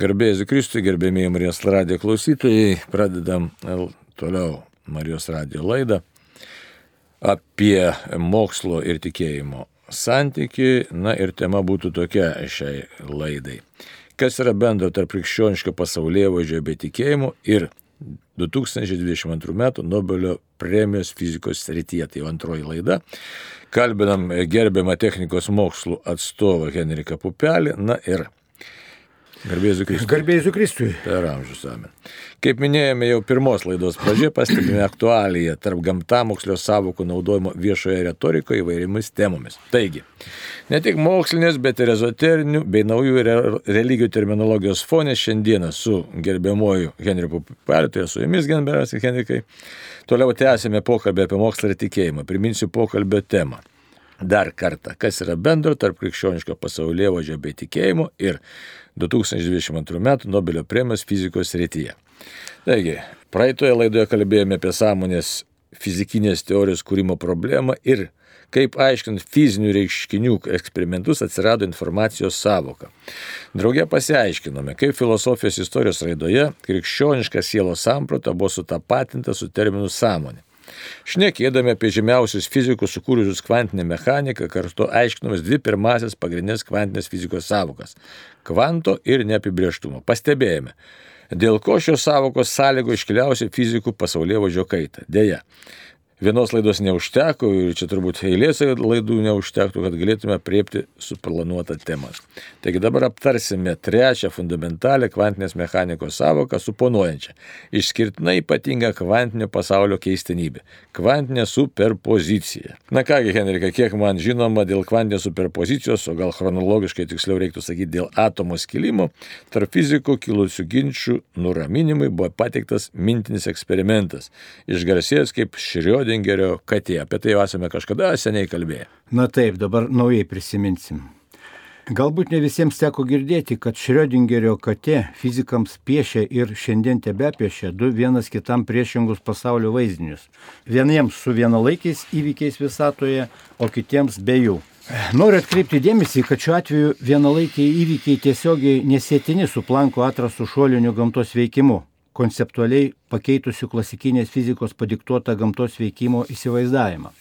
Garbėjai Kristui, gerbėmiai Marijos radijo klausytojai, pradedam toliau Marijos radijo laidą apie mokslo ir tikėjimo santyki. Na ir tema būtų tokia šiai laidai. Kas yra bendro tarp krikščioniško pasaulyje važiuoja be tikėjimo ir 2022 m. Nobelio premijos fizikos srityje. Tai jau antroji laida. Kalbinam gerbiamą technikos mokslų atstovą Henriką Pupelį. Na ir Garbėsiu Kristui. Garbėsiu Kristui. Per amžius amen. Kaip minėjome jau pirmos laidos pradžioje, pastebime aktualiją tarp gamtamokslio savokų naudojimo viešoje retorikoje įvairiomis temomis. Taigi, ne tik mokslinės, bet ir ezoterinių bei naujų re religijų terminologijos fonė šiandieną su gerbiamoju Henriku Pupeliu, tai su jumis, gerbiamas Henrikai. Toliau tęsime pokalbį apie mokslą ir tikėjimą. Priminsiu pokalbio temą. Dar kartą, kas yra bendro tarp krikščioniško pasaulyje važio bei tikėjimo ir 2022 m. Nobelio premijos fizikos srityje. Taigi, praeitoje laidoje kalbėjome apie sąmonės fizikinės teorijos kūrimo problemą ir kaip aiškint fizinių reiškinių eksperimentus atsirado informacijos savoka. Drauge pasiaiškinome, kaip filosofijos istorijos raidoje krikščioniška sielos samprata buvo sutapatinta su terminu sąmonė. Šnekėdami apie žymiausius fizikus sukūrusius kvantinę mechaniką, kartu aiškinomės dvi pirmasis pagrindinės kvantinės fizikos savokas - kvanto ir neapibrieštumo. Pastebėjome, dėl ko šios savokos sąlygo iškiliausių fizikų pasaulyje važiuoja kaitą. Deja, vienos laidos neužteko ir čia turbūt eilės laidų neužtektų, kad galėtume priepti suplanuotą temą. Taigi dabar aptarsime trečią fundamentalę kvantinės mechanikos savoką suponuojančią išskirtinai ypatingą kvantinio pasaulio keistenybę - kvantinė superpozicija. Na kągi, Henrika, kiek man žinoma dėl kvantinės superpozicijos, o gal chronologiškai tiksliau reiktų sakyti dėl atomo skilimo, tarp fizikų kilusių ginčių nuraminimui buvo pateiktas mintinis eksperimentas, išgarsėjęs kaip Šriodė Šriodengerio katė. Apie tai jau esame kažkada seniai kalbėję. Na taip, dabar naujai prisiminsim. Galbūt ne visiems teko girdėti, kad Šriodingerio katė fizikams piešia ir šiandien tebe piešia du vienas kitam priešingus pasaulio vaizdinius. Vieniems su vienalaikiais įvykiais visatoje, o kitiems be jų. Noriu atkreipti dėmesį, kad šiuo atveju vienalaikiai įvykiai tiesiogiai nesėtini su planko atrastu šuoliniu gamtos veikimu konceptualiai pakeitusių klasikinės fizikos padiktuotą gamtos veikimo įsivaizdavimą.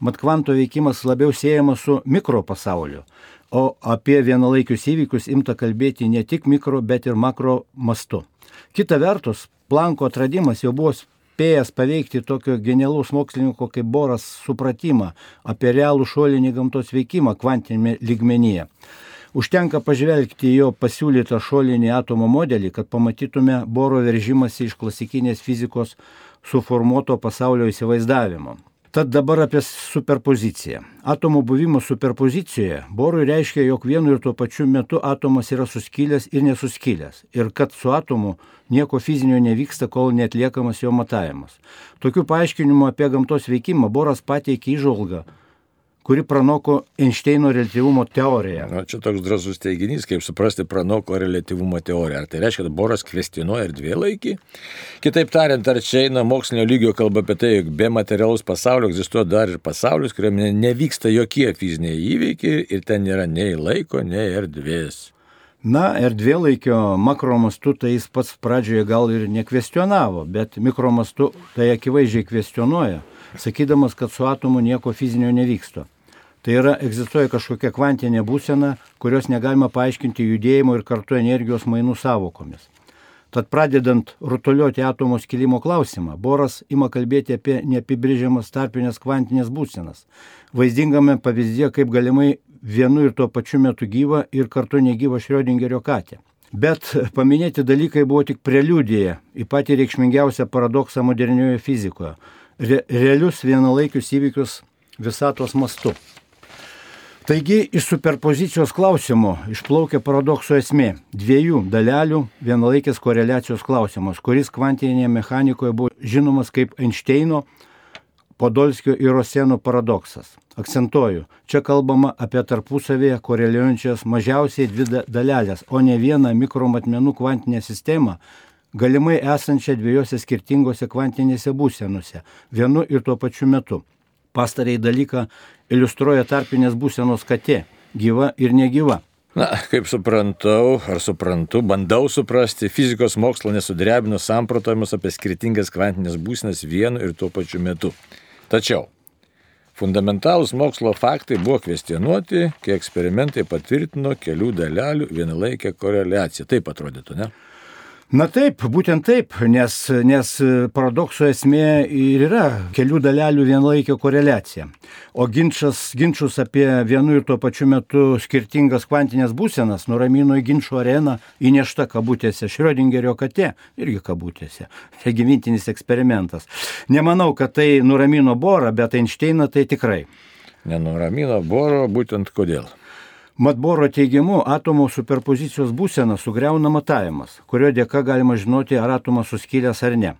Mat kvanto veikimas labiau siejamas su mikropasauliu, o apie vienalaikius įvykius imta kalbėti ne tik mikro, bet ir makro mastu. Kita vertus, Planko atradimas jau buvo spėjęs paveikti tokio genialaus mokslininko kaip Boras supratimą apie realų šuolinį gamtos veikimą kvantinėme lygmenyje. Užtenka pažvelgti jo pasiūlytą šuolinį atomo modelį, kad pamatytume Boro veržimąsi iš klasikinės fizikos suformuoto pasaulio įsivaizdavimo. Tad dabar apie superpoziciją. Atomo buvimo superpozicijoje Borui reiškia, jog vienu ir tuo pačiu metu atomas yra suskylęs ir nesuskylęs. Ir kad su atomu nieko fizinio nevyksta, kol netliekamas jo matavimas. Tokiu paaiškinimu apie gamtos veikimą Boras pateikė įžvalgą kuri pranoko Einšteino relativumo teoriją. Na, čia toks drasus teiginys, kaip suprasti pranoko relativumo teoriją. Ar tai reiškia, kad Boras kvestionuoja erdvėlaikį? Kitaip tariant, ar čia eina mokslinio lygio kalba apie tai, jog be materialaus pasaulio egzistuoja dar ir pasaulis, kuriame nevyksta jokie fiziniai įvykiai ir ten nėra nei laiko, nei erdvės. Na, erdvėlaikio makromastu tai jis pats pradžioje gal ir nekvestionavo, bet mikromastu tai akivaizdžiai kvestionuoja, sakydamas, kad su atomu nieko fizinio nevyksta. Tai yra, egzistuoja kažkokia kvantinė būsena, kurios negalima paaiškinti judėjimo ir kartu energijos mainų savokomis. Tad pradedant rutuliuoti atomo skilimo klausimą, Boras ima kalbėti apie neapibrėžiamas tarpinės kvantinės būsenas. Vaizdingame pavyzdėje, kaip galimai vienu ir tuo pačiu metu gyva ir kartu negyva Šriodingerio katė. Bet paminėti dalykai buvo tik preliudija į patį reikšmingiausią paradoksą modernioje fizikoje - re realius vienalaikius įvykius visatos mastu. Taigi iš superpozicijos klausimo išplaukia paradokso esmė - dviejų dalelių vienalaikės koreliacijos klausimas, kuris kvantinėje mechanikoje buvo žinomas kaip Einšteino, Podolskio ir Roseno paradoksas. Akcentuoju, čia kalbama apie tarpusavėje koreliuojančias mažiausiai dvi dalelės, o ne vieną mikromatmenų kvantinę sistemą, galimai esančią dviejose skirtingose kvantinėse būsenose, vienu ir tuo pačiu metu. Pastarai dalyką iliustruoja tarpinės būsenos katė - gyva ir negyva. Na, kaip suprantau, ar suprantu, bandau suprasti, fizikos mokslo nesudrebino samprotavimus apie skirtingas kvantinės būsnes vienu ir tuo pačiu metu. Tačiau fundamentalūs mokslo faktai buvo kvestionuoti, kai eksperimentai patvirtino kelių dalelių vienalaikę koreliaciją. Taip atrodytų, ne? Na taip, būtent taip, nes, nes paradokso esmė ir yra kelių dalelių vienlaikio koreliacija. O ginčas, ginčius apie vienu ir tuo pačiu metu skirtingas kvantinės būsenas nuramino į ginčių areną įnešta kabutėse Šrioడింgerio katė, irgi kabutėse. Gyvintinis eksperimentas. Nemanau, kad tai nuramino Borą, bet Einšteiną tai tikrai. Nenuramino Boro būtent kodėl. Matboro teigimu, atomo superpozicijos būsena sugriauna matavimas, kurio dėka galima žinoti, ar atomas suskilęs ar ne.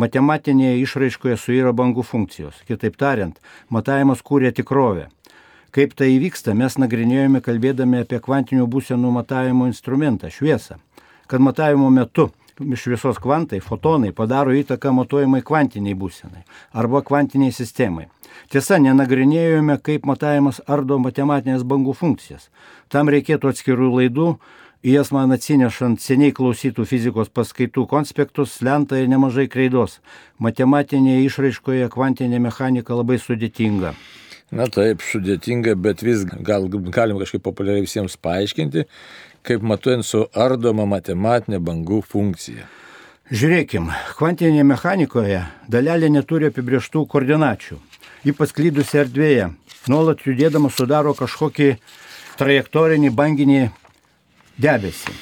Matematinėje išraiškoje suyra bangų funkcijos. Kitaip tariant, matavimas kūrė tikrovę. Kaip tai įvyksta, mes nagrinėjome kalbėdami apie kvantinių būsenų matavimo instrumentą - šviesą. Kad matavimo metu šviesos kvantai, fotonai padaro įtaką matuojamai kvantiniai būsenai arba kvantiniai sistemai. Tiesa, nenagrinėjome, kaip matavimas ardo matematinės bangų funkcijas. Tam reikėtų atskirų laidų, į jas man atsinešant seniai klausytų fizikos paskaitų konspektus, lentą ir nemažai kreidos. Matematinėje išraiškoje kvantinė mechanika labai sudėtinga. Na taip, sudėtinga, bet vis gal, galim kažkaip populiariai visiems paaiškinti, kaip matuojant su ardoma matematinė bangų funkcija. Žiūrėkim, kvantinėje mechanikoje dalelė neturi apibrieštų koordinačių. Ji pasklydusi erdvėje, nuolat judėdama sudaro kažkokį trajektorinį banginį debesį.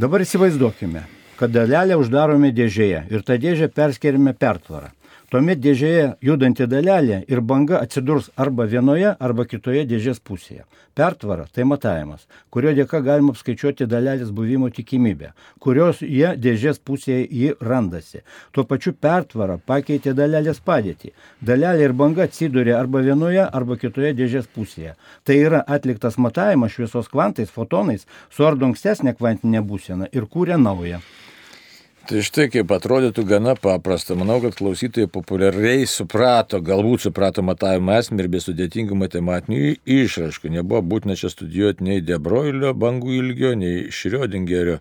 Dabar įsivaizduokime, kad dalelę uždarome dėžėje ir tą dėžę perskeriame pertvarą. Tuomet dėžėje judanti dalelė ir banga atsidurs arba vienoje, arba kitoje dėžės pusėje. Pertvara tai matavimas, kurio dėka galima apskaičiuoti dalelės buvimo tikimybę, kurios jie dėžės pusėje jį randasi. Tuo pačiu pertvara pakeitė dalelės padėtį. Dalelė ir banga atsidūrė arba vienoje, arba kitoje dėžės pusėje. Tai yra atliktas matavimas šviesos kvantais, fotonais, suardo ankstesnę kvantinę būseną ir kūrė naują. Tai štai kaip atrodytų gana paprasta. Manau, kad klausytojai populiariai suprato, galbūt suprato matavimo esmę ir be sudėtingų matematinių išraškų. Nebuvo būtina čia studijuoti nei Debroilio bangų ilgio, nei Šriodingerio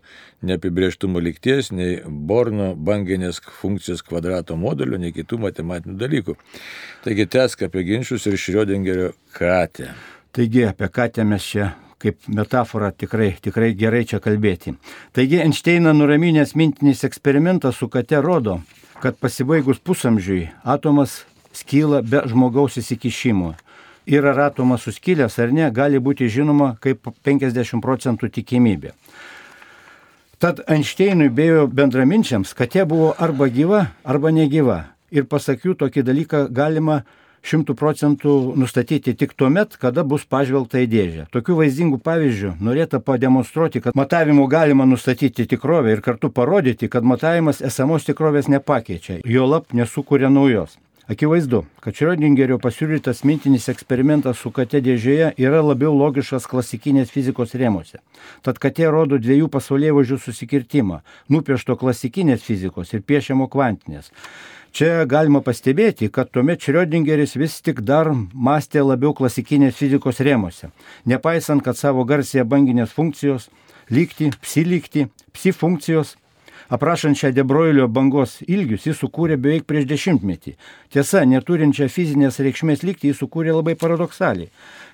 neapibrieštumo likties, nei Borno banginės funkcijos kvadrato modelio, nei kitų matematinių dalykų. Taigi tesk apie ginčius ir Šriodingerio katę. Taigi apie katę mes čia kaip metafora tikrai, tikrai gerai čia kalbėti. Taigi Einšteiną nuraminęs mintinis eksperimentas su kate rodo, kad pasibaigus pusamžiui atomas skyla be žmogaus įsikišimo. Ir ar atomas suskilęs ar ne, gali būti žinoma kaip 50 procentų tikimybė. Tad Einšteinui bėjo bendraminčiams, kad jie buvo arba gyva, arba negyva. Ir pasakiau, tokį dalyką galima šimtų procentų nustatyti tik tuo met, kada bus pažvelgta į dėžę. Tokių vaizdingų pavyzdžių norėta pademonstruoti, kad matavimu galima nustatyti tikrovę ir kartu parodyti, kad matavimas esamos tikrovės nepakeičia, jo lab nesukuria naujos. Akivaizdu, kad Šrioడింgerio pasiūlytas mintinis eksperimentas su kate dėžėje yra labiau logiškas klasikinės fizikos rėmose. Tad katė rodo dviejų pasaulėvažių susikirtimą - nupiešto klasikinės fizikos ir piešiamo kvantinės. Čia galima pastebėti, kad tuomet Šriodingeris vis tik dar mąstė labiau klasikinės fizikos rėmose, nepaisant, kad savo garsėje banginės funkcijos, lygti, psilygti, psi šią Debroilio bangos ilgius, jis sukūrė beveik prieš dešimtmetį. Tiesa, neturinčią fizinės reikšmės lygti jis sukūrė labai paradoksaliai,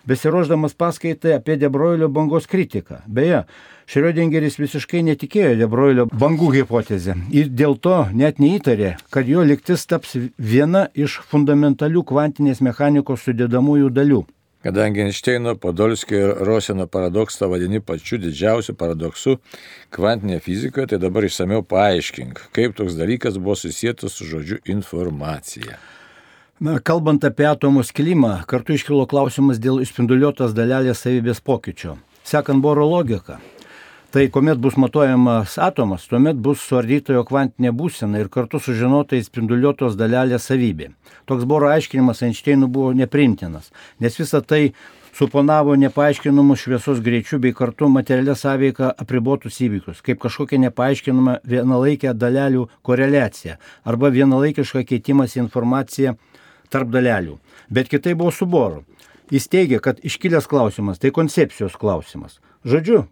besiroždamas paskaitai apie Debroilio bangos kritiką. Beje, Šriodingeris visiškai netikėjo Debroilio bangų hipotezę ir dėl to net neįtarė, kad jo liktis taps viena iš fundamentalių kvantinės mechanikos sudėdamųjų dalių. Kadangi Einšteino, Podolskio ir Roseno paradoksą vadini pačiu didžiausiu paradoksu kvantinėje fizikoje, tai dabar išsameu paaiškink, kaip toks dalykas buvo susijęs su žodžiu informacija. Na, kalbant apie atomų skilimą, kartu iškilo klausimas dėl išspinduliuotos dalelės savybės pokyčio. Sekant Boro logiką, Tai kuomet bus matuojamas atomas, tuomet bus suardytojo kvantinė būsena ir kartu sužinota įspinduliuotos dalelės savybė. Toks Boro aiškinimas Einšteinų buvo neprimtinas, nes visa tai suponavo nepaaiškinamus šviesos greičių bei kartu materialią sąveiką apribotus įvykius, kaip kažkokia nepaaiškinama vienalaikė dalelių koreliacija arba vienalaikiška keitimas informacija tarp dalelių. Bet kitai buvo su Boru. Jis teigia, kad iškilęs klausimas tai koncepcijos klausimas Žodžiu,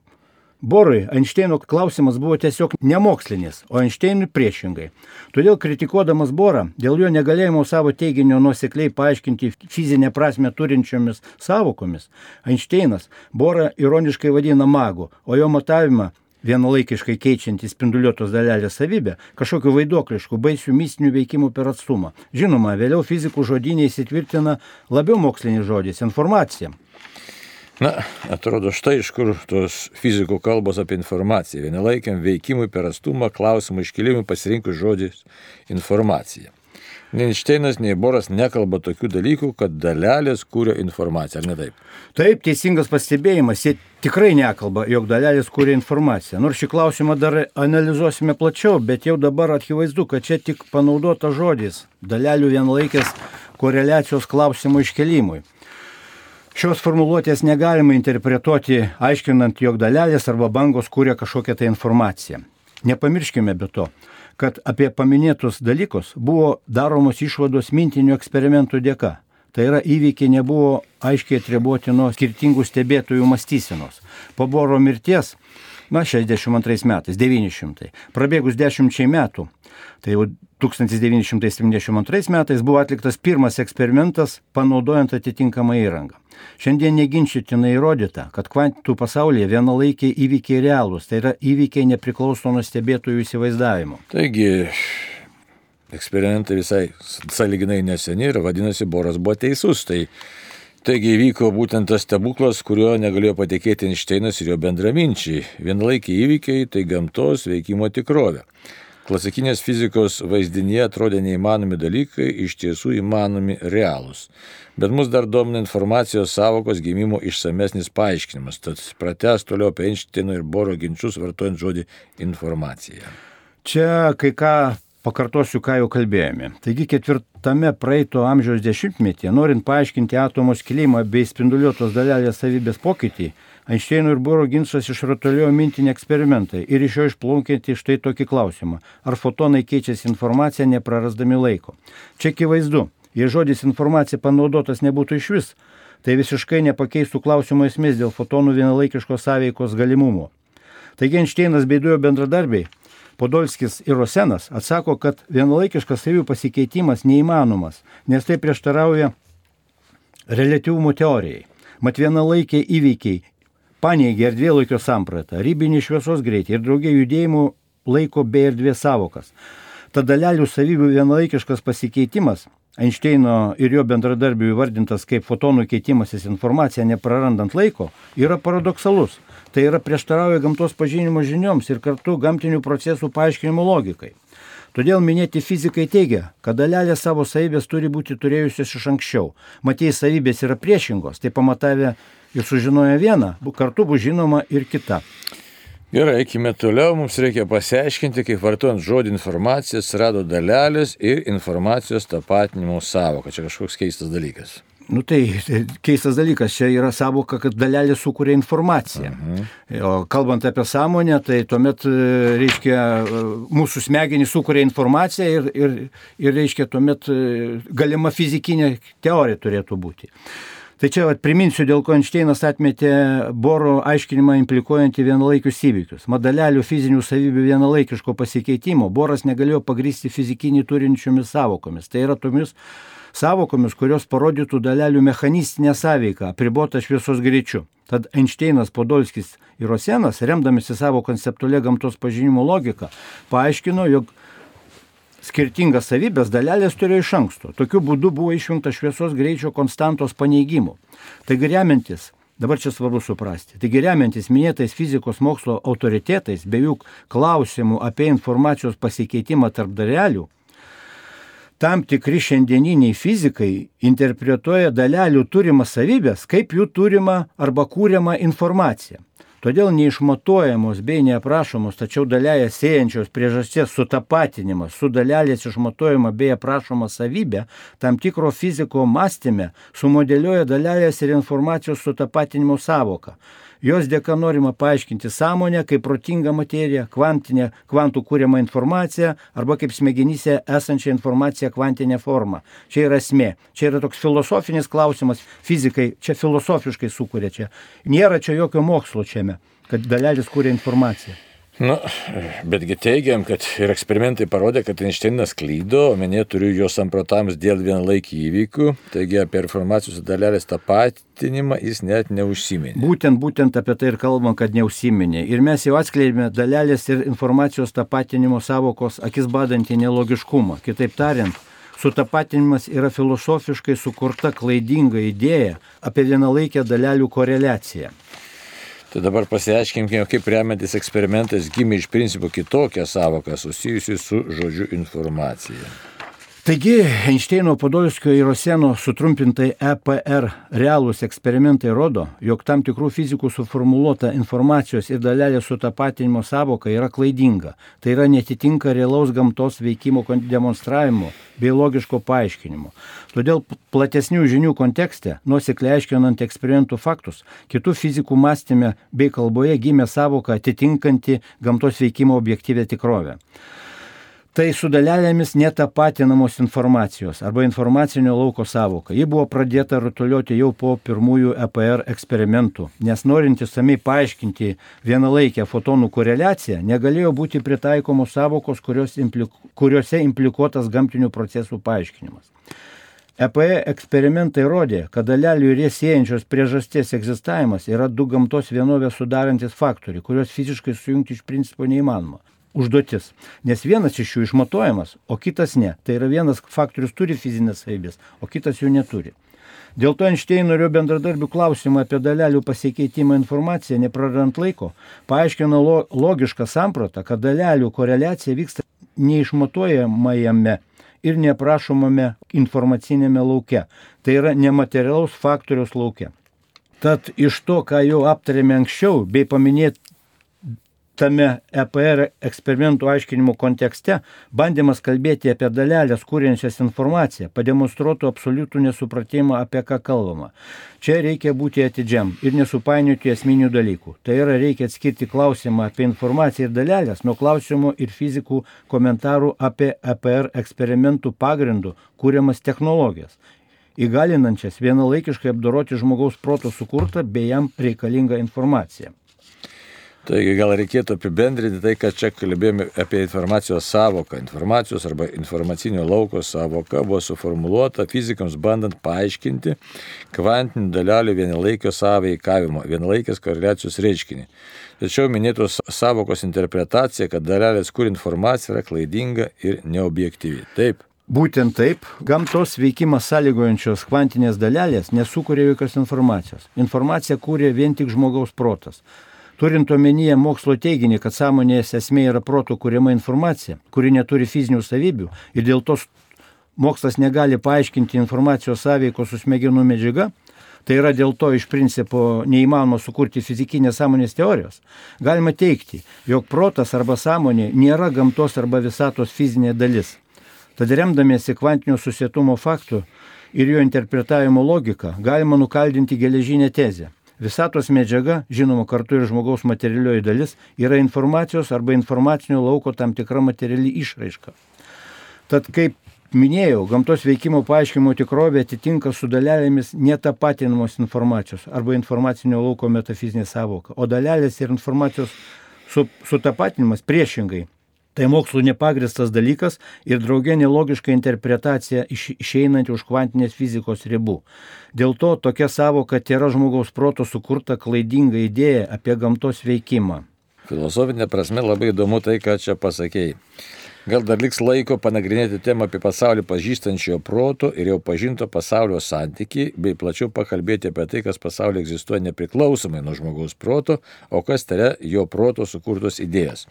Borui Einšteino klausimas buvo tiesiog nemokslinis, o Einšteinui priešingai. Todėl kritikuodamas Borą dėl jo negalėjimo savo teiginio nuosekliai paaiškinti fizinę prasme turinčiomis savokomis, Einšteinas Borą ironiškai vadina magu, o jo matavimą vienalaikiškai keičiantį spinduliuotos dalelės savybę, kažkokiu vaiduoklišku, baisių mistinių veikimų per atstumą. Žinoma, vėliau fizikų žodynė įsitvirtina labiau mokslinis žodis - informacija. Na, atrodo, štai iš kur tos fizikų kalbos apie informaciją. Vienalaikiam veikimui per atstumą klausimų iškelimui pasirinkus žodžiais informacija. Nei Einšteinas, nei Boras nekalba tokių dalykų, kad dalelės kūrė informaciją, ar ne taip? Taip, teisingas pastebėjimas. Jie tikrai nekalba, jog dalelės kūrė informaciją. Nors šį klausimą dar analizuosime plačiau, bet jau dabar akivaizdu, kad čia tik panaudota žodis - dalelių vienlaikės koreliacijos klausimo iškelimui. Šios formuluotės negalima interpretuoti aiškinant, jog dalelės arba bangos kūrė kažkokią tai informaciją. Nepamirškime be to, kad apie paminėtus dalykus buvo daromos išvados mintinių eksperimentų dėka. Tai yra įvykiai nebuvo aiškiai atribuoti nuo skirtingų stebėtojų mąstysenos. Po Boro mirties, na, 62 metais, 900, prabėgus dešimčiai metų, tai jau 1972 metais buvo atliktas pirmas eksperimentas panaudojant atitinkamą įrangą. Šiandien neginčitinai įrodyta, kad kvantų pasaulyje vienalaikiai įvykiai realūs, tai yra įvykiai nepriklauso nuo stebėtojų įsivaizdavimo. Taigi, eksperimentai visai saliginai neseni ir vadinasi, Boras buvo teisus. Tai, taigi įvyko būtent tas stebuklas, kurio negalėjo patikėti Einšteinas ir jo bendraminčiai. Vienalaikiai įvykiai tai gamtos veikimo tikrovė. Klasikinės fizikos vaizdinėje atrodė neįmanomi dalykai, iš tiesų įmanomi realūs. Bet mus dar domina informacijos savokos gimimo išsamesnis paaiškinimas, tad prates toliau apie Einšteino ir Boro ginčius vartojant žodį informacija. Čia kai ką pakartosiu, ką jau kalbėjome. Taigi ketvirtame praeito amžiaus dešimtmetyje, norint paaiškinti atomo skilimą bei spinduliuotos dalelės savybės pokytį, Einšteino ir Boro ginčas išratolėjo mintinį eksperimentą ir iš jo išplaukianti štai tokį klausimą. Ar fotonai keičiasi informaciją neprarasdami laiko? Čia akivaizdu, jei žodis informacija panaudotas nebūtų iš vis, tai visiškai nepakeistų klausimo esmės dėl fotonų vienalaikiškos sąveikos galimumo. Taigi Einšteinas bei du jo bendradarbiai Podolskis ir Rosenas atsako, kad vienalaikiškas savybių pasikeitimas neįmanomas, nes tai prieštarauja relativumo teorijai. Mat vienalaikiai įvykiai paneigė erdvėlaikio sampratą, ribinį šviesos greitį ir daugia judėjimų laiko bei erdvės savokas. Tad dalelių savybių vienalaikiškas pasikeitimas, Einšteino ir jo bendradarbių įvardintas kaip fotonų keitimasis informacija neprarandant laiko, yra paradoksalus. Tai yra prieštarauja gamtos pažinimo žinioms ir kartu gamtinių procesų paaiškinimo logikai. Todėl minėti fizikai teigia, kad dalelė savo savybės turi būti turėjusios iš anksčiau. Matėjai savybės yra priešingos, tai pamatavę ir sužinoję vieną, kartu bus žinoma ir kita. Gerai, eikime toliau, mums reikia pasiaiškinti, kaip vartojant žodį informacija atsirado dalelės ir informacijos tapatinimo savoka. Čia kažkoks keistas dalykas. Nu tai, tai keistas dalykas, čia yra savoka, kad dalelė sukuria informaciją. Mhm. O kalbant apie sąmonę, tai tuomet, e, reiškia, e, mūsų smegenys sukuria informaciją ir, ir, ir reiškia, tuomet e, galima fizikinė teorija turėtų būti. Tai čia vat, priminsiu, dėl ko Einšteinas atmetė Boro aiškinimą implikuojantį vienalaikius įvykius. Madalelių fizinių savybių vienalaikiško pasikeitimo Boras negalėjo pagrysti fizikinį turinčiomis savokomis. Tai yra tomis savokomis, kurios parodytų dalelių mechanistinę sąveiką, apribotą šviesos greičiu. Tad Einšteinas, Podolskis ir Rosenas, remdamėsi savo konceptualią gamtos pažinimo logiką, paaiškino, jog skirtingas savybės dalelės turėjo iš anksto. Tokiu būdu buvo išjungta šviesos greičio konstantos paneigimų. Taigi remiantis, dabar čia svarbu suprasti, taigi remiantis minėtais fizikos mokslo autoritetais, be jų klausimų apie informacijos pasikeitimą tarp dalelių, tam tikri šiandieniniai fizikai interpretuoja dalelių turimas savybės kaip jų turimą arba kūriamą informaciją. Todėl neišmatuojamos bei neaprašomos, tačiau dalelės siejančios priežasties sutapatinimas su dalelės išmatuojama bei aprašoma savybė tam tikro fiziko mąstymė sumodeliuoja dalelės ir informacijos sutapatinimo savoką. Jos dėka norima paaiškinti sąmonę kaip protingą materiją, kvantinę, kvantų kūriamą informaciją arba kaip smegenyse esančią informaciją kvantinę formą. Čia yra esmė. Čia yra toks filosofinis klausimas. Fizikai čia filosofiškai sukuria čia. Nėra čia jokio mokslo čiame, kad dalelės kūrė informaciją. Na, betgi teigiam, kad ir eksperimentai parodė, kad Einšteinas klydo, omenyje turiu jo samprotavimus dėl vienalaikį įvykių, taigi apie informacijos dalelės tapatinimą jis net neužsiminė. Būtent, būtent apie tai ir kalbam, kad neužsiminė. Ir mes jau atskleidėme dalelės ir informacijos tapatinimo savokos akis badantį nelogiškumą. Kitaip tariant, sutapatinimas yra filosofiškai sukurta klaidinga idėja apie vienalaikę dalelių koreliaciją. Tai dabar pasiaiškinkime, kaip remiantis eksperimentais gimė iš principo kitokia savoka susijusi su žodžiu informacija. Taigi, Einšteino Podolskio ir Roseno sutrumpintai EPR realūs eksperimentai rodo, jog tam tikrų fizikų suformuoluota informacijos ir dalelės sutapatinimo savoka yra klaidinga. Tai yra netitinka realaus gamtos veikimo demonstravimo bei logiško paaiškinimo. Todėl platesnių žinių kontekste, nuosekliai aiškinant eksperimentų faktus, kitų fizikų mąstymė bei kalboje gimė savoka atitinkanti gamtos veikimo objektyvę tikrovę tai su dalelėmis netapatinamos informacijos arba informacinio lauko savoka. Ji buvo pradėta rutuliuoti jau po pirmųjų EPR eksperimentų, nes norint įsamei paaiškinti vienalaikę fotonų koreliaciją, negalėjo būti pritaikomos savokos, impliku, kuriuose implikuotas gamtinių procesų paaiškinimas. EPE eksperimentai rodė, kad dalelių ir jas siejančios priežasties egzistavimas yra du gamtos vienovę sudarantis faktoriai, kuriuos fiziškai sujungti iš principo neįmanoma užduotis. Nes vienas iš jų išmatuojamas, o kitas ne. Tai yra vienas faktorius turi fizinės savybės, o kitas jų neturi. Dėl to Einšteino ir jo bendradarbių klausimą apie dalelių pasikeitimą informaciją, neprarant laiko, paaiškino lo, logišką sampratą, kad dalelių koreliacija vyksta neišmatuojamajame ir neprašomame informacinėme lauke. Tai yra nematerialaus faktoriaus lauke. Tad iš to, ką jau aptarėme anksčiau, bei paminėt tame EPR eksperimentų aiškinimo kontekste bandymas kalbėti apie dalelės kūrenčias informaciją pademonstruotų absoliutų nesupratimą, apie ką kalbama. Čia reikia būti atidžiam ir nesupainioti esminių dalykų. Tai yra reikia atskirti klausimą apie informaciją ir dalelės nuo klausimų ir fizikų komentarų apie EPR eksperimentų pagrindų kūriamas technologijas įgalinančias vienalaikiškai apdoroti žmogaus proto sukurtą bei jam reikalingą informaciją. Taigi gal reikėtų apibendrinti tai, kad čia kalbėjome apie informacijos savoką. Informacijos arba informacinio lauko savoka buvo suformuoluota fizikams bandant paaiškinti kvantinių dalelių vienalaikio sąveikavimo, vienalaikės koreliacijos reiškinį. Tačiau minėtos savokos interpretacija, kad dalelės kur informacija yra klaidinga ir neobjektyvi. Taip. Būtent taip, gamtos veikimą sąlygojančios kvantinės dalelės nesukuria jokios informacijos. Informaciją kūrė vien tik žmogaus protas. Turint omenyje mokslo teiginį, kad sąmonės esmė yra protų kuriama informacija, kuri neturi fizinių savybių ir dėl to mokslas negali paaiškinti informacijos sąveikos su smegenų medžiaga, tai yra dėl to iš principo neįmanoma sukurti fizikinės sąmonės teorijos, galima teikti, jog protas arba sąmonė nėra gamtos arba visatos fizinė dalis. Tad remdamiesi kvantinio susietumo faktų ir jo interpretavimo logiką galima nukaldinti geležinę tezę Visatos medžiaga, žinoma kartu ir žmogaus materialioji dalis, yra informacijos arba informacinio lauko tam tikra materiali išraiška. Tad kaip minėjau, gamtos veikimo paaiškinimo tikrovė atitinka su dalelėmis netapatinamos informacijos arba informacinio lauko metafizinė savoka, o dalelės ir informacijos sutapatinimas priešingai Tai mokslo nepagristas dalykas ir draugė nelogiška interpretacija iš, išeinanti už kvantinės fizikos ribų. Dėl to tokia savoka yra žmogaus proto sukurta klaidinga idėja apie gamtos veikimą. Filosofinė prasme labai įdomu tai, ką čia pasakėjai. Gal dar liks laiko panagrinėti temą apie pasaulį pažįstančio proto ir jau pažinto pasaulio santyki, bei plačiau pakalbėti apie tai, kas pasaulyje egzistuoja nepriklausomai nuo žmogaus proto, o kas tai yra jo proto sukurtos idėjas.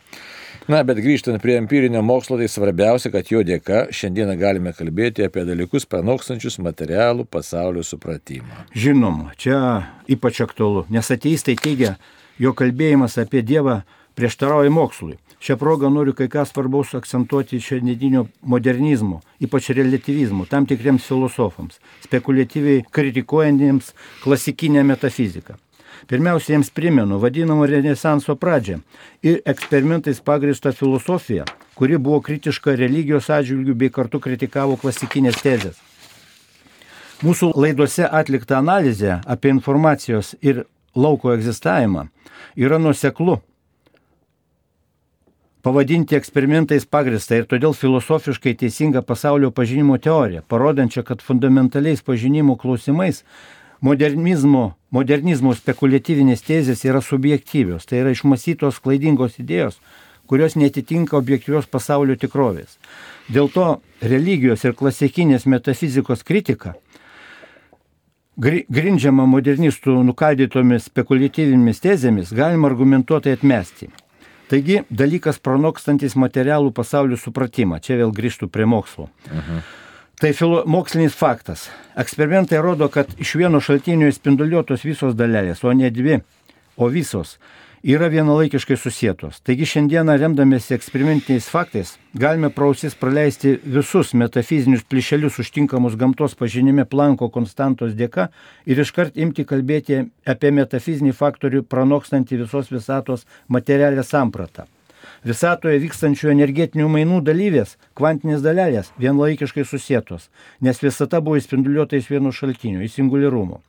Na, bet grįžtant prie empirinio mokslo, tai svarbiausia, kad jo dėka šiandieną galime kalbėti apie dalykus pranokstančius materialų pasaulio supratimą. Žinoma, čia ypač aktualu, nes ateistai teigia, jo kalbėjimas apie Dievą prieštarauja mokslui. Šią progą noriu kai ką svarbaus akcentuoti šiandienio modernizmo, ypač relativizmo, tam tikriems filosofams, spekuliatyviai kritikuojantiems klasikinę metafiziką. Pirmiausia, jiems primenu vadinamą Renesanso pradžią ir eksperimentais pagrįstą filosofiją, kuri buvo kritiška religijos atžvilgių bei kartu kritikavo klasikinės tezės. Mūsų laidose atlikta analizė apie informacijos ir lauko egzistavimą yra nuseklu pavadinti eksperimentais pagristą ir todėl filosofiškai teisingą pasaulio pažinimo teoriją, parodančią, kad fundamentaliais pažinimo klausimais modernizmo, modernizmo spekuliatyvinės tezės yra subjektyvios, tai yra išmasytos klaidingos idėjos, kurios netitinka objektyvios pasaulio tikrovės. Dėl to religijos ir klasikinės metafizikos kritika grindžiama modernistų nukaldytomis spekuliatyvinėmis tezėmis galima argumentuotai atmesti. Taigi dalykas pranokstantis materialų pasaulių supratimą. Čia vėl grįžtų prie mokslo. Aha. Tai filo, mokslinis faktas. Eksperimentai rodo, kad iš vieno šaltinio spinduliuotos visos dalelės, o ne dvi, o visos yra vienalaikiškai susijėtos. Taigi šiandieną remdamėsi eksperimentiniais faktais galime prausis praleisti visus metafizinius plyšelius užtinkamus gamtos pažinime planko konstantos dėka ir iškart imti kalbėti apie metafizinį faktorių pranokstantį visos visatos materialę sampratą. Visatoje vykstančių energetinių mainų dalyvės, kvantinės dalelės, vienlaikiškai susietos, nes visata buvo įspinduliuota iš vieno šaltinio, į singuliarumo.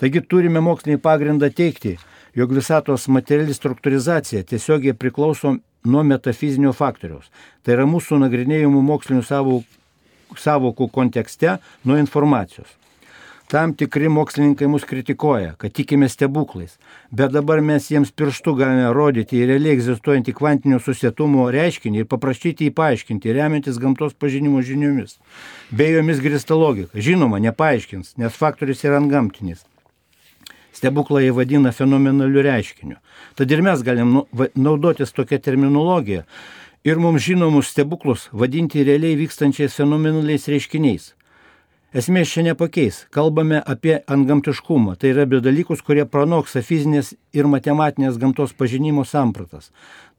Taigi turime mokslinį pagrindą teikti, jog visatos materiali struktūrizacija tiesiogiai priklauso nuo metafizinio faktoriaus. Tai yra mūsų nagrinėjimų mokslinių savokų kontekste nuo informacijos. Tam tikri mokslininkai mus kritikuoja, kad tikime stebuklais, bet dabar mes jiems pirštų galime rodyti į realiai egzistuojantį kvantinio susietumo reiškinį ir paprašyti jį paaiškinti, remiantis gamtos pažinimo žiniomis. Be jomis grįsta logika. Žinoma, nepaaiškins, nes faktorius yra antgamtinis stebuklą jie vadina fenomenaliu reiškiniu. Tad ir mes galim nu, naudotis tokia terminologija ir mums žinomus stebuklus vadinti realiai vykstančiais fenomenaliais reiškiniais. Esmės čia nepakeis. Kalbame apie antgamtiškumą. Tai yra apie dalykus, kurie pranoksa fizinės ir matematinės gamtos pažinimo sampratas.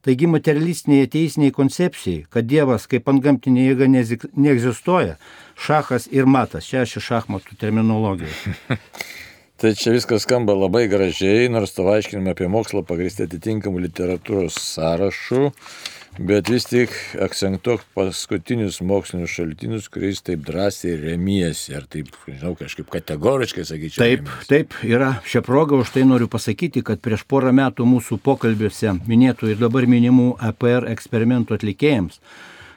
Taigi materialistiniai ateisiniai koncepcijai, kad Dievas kaip antgamtinė jėga neegzistuoja, šachas ir matas. Čia aš iš šachmatų terminologijos. Tai čia viskas skamba labai gražiai, nors to aiškinime apie mokslą pagristi atitinkamų literatūros sąrašų, bet vis tik akcentuok paskutinius mokslinius šaltinius, kuriais taip drąsiai remiesi, ar taip, žinau, kažkaip kategoriškai sakyčiau. Taip, remiesi. taip, yra šią progą už tai noriu pasakyti, kad prieš porą metų mūsų pokalbiuose minėtų ir dabar minimų APR eksperimentų atlikėjams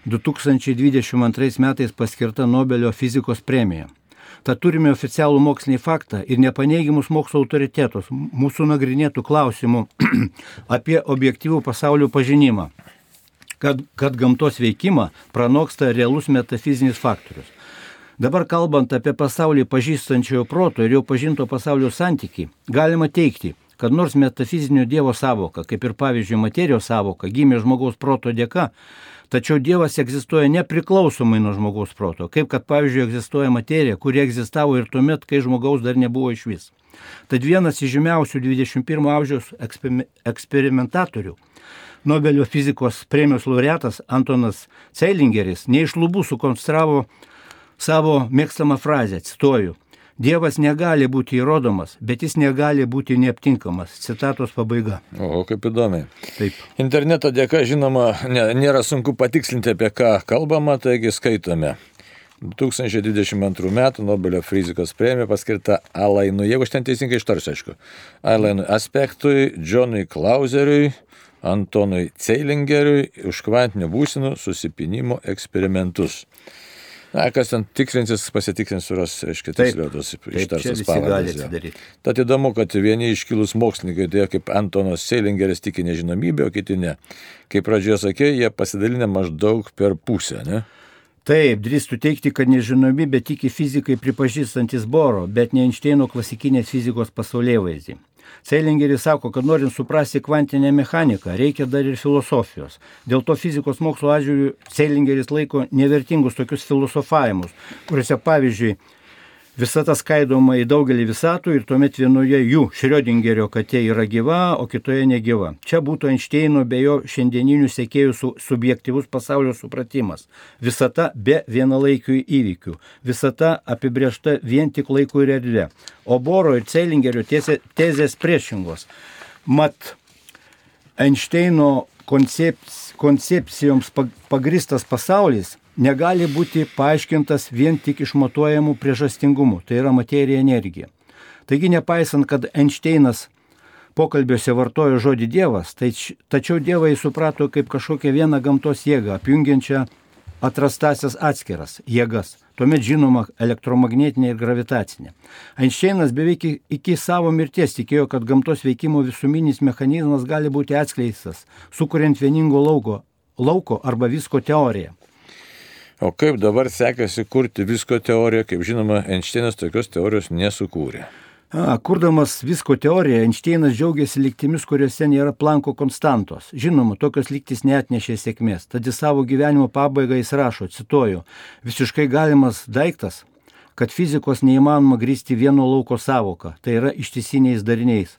2022 metais paskirta Nobelio fizikos premija. Tad turime oficialų mokslinį faktą ir nepaneigimus mokslo autoritetus mūsų nagrinėtų klausimų apie objektyvų pasaulio pažinimą, kad, kad gamtos veikimą pranoksta realus metafizinis faktorius. Dabar kalbant apie pasaulį pažįstančiojo proto ir jau pažinto pasaulio santyki, galima teikti, kad nors metafizinio Dievo savoka, kaip ir pavyzdžiui materijos savoka, gimė žmogaus proto dėka, Tačiau Dievas egzistuoja nepriklausomai nuo žmogaus proto, kaip kad pavyzdžiui egzistuoja materija, kuri egzistavo ir tuomet, kai žmogaus dar nebuvo iš vis. Tad vienas iš žymiausių 21 amžiaus eksperimentatorių, Nobelio fizikos premijos laureatas Antonas Ceilingeris, neiš lubų sukonstravo savo mėgstamą frazę, cituoju, Dievas negali būti įrodomas, bet jis negali būti neaptinkamas. Citatos pabaiga. O, kaip įdomiai. Taip. Interneto dėka, žinoma, ne, nėra sunku patikslinti, apie ką kalbama, taigi skaitome. 2022 m. Nobelio fizikos premija paskirta Alainui, jeigu aš ten teisingai ištarsiu, aišku, Alainui aspektui, Džonui Klauseriui, Antonui Ceilingeriui už kvantinių būsinų susipinimo eksperimentus. Na, kas ten tikslinsis, pasitikrins suras, aiškiai, tiksliau tos ištartas pavardės. Tad įdomu, kad vieni iškilus mokslininkai, tai kaip Antonas Seilingeris tiki nežinomybę, o kiti ne. Kaip pradžioje sakė, jie pasidalinę maždaug per pusę, ne? Taip, drįstų teikti, kad nežinomybė tiki fizikai pripažįstantis Boro, bet ne Einšteino klasikinės fizikos pasaulyje vaizdį. Seilingeris sako, kad norint suprasti kvantinę mechaniką, reikia dar ir filosofijos. Dėl to fizikos mokslo atžvilgių Seilingeris laiko nevertingus tokius filosofavimus, kuriuose pavyzdžiui Visata skaidoma į daugelį visatų ir tuomet vienoje jų Šriodingerio katė yra gyva, o kitoje negyva. Čia būtų Einšteino bei jo šiandieninių sekėjų su, subjektivus pasaulio supratimas. Visata be vienalaikių įvykių. Visata apibriešta vien tik laiku ir erdvė. O Boro ir Ceilingerio tezė, tezės priešingos. Mat, Einšteino koncepc, koncepcijoms pagristas pasaulis negali būti paaiškintas vien tik išmatuojamų priežastingumų, tai yra materija energija. Taigi nepaisant, kad Einšteinas pokalbiuose vartojo žodį Dievas, tai, tačiau Dievą jis suprato kaip kažkokią vieną gamtos jėgą, apjungiančią atrastasias atskiras jėgas tuomet žinoma elektromagnetinė ir gravitacinė. Einšteinas beveik iki savo mirties tikėjo, kad gamtos veikimo visuminis mechanizmas gali būti atskleistas, sukuriant vieningo lauko, lauko arba visko teoriją. O kaip dabar sekasi kurti visko teoriją, kaip žinoma, Einšteinas tokios teorijos nesukūrė. A, kurdamas visko teoriją, Einšteinas džiaugiasi lygtimis, kuriuose nėra planko konstantos. Žinoma, tokios lygtis neatnešė sėkmės. Tad į savo gyvenimo pabaigą jis rašo, cituoju, visiškai galimas daiktas, kad fizikos neįmanoma grįsti vieno lauko savoką, tai yra ištisiniais dariniais.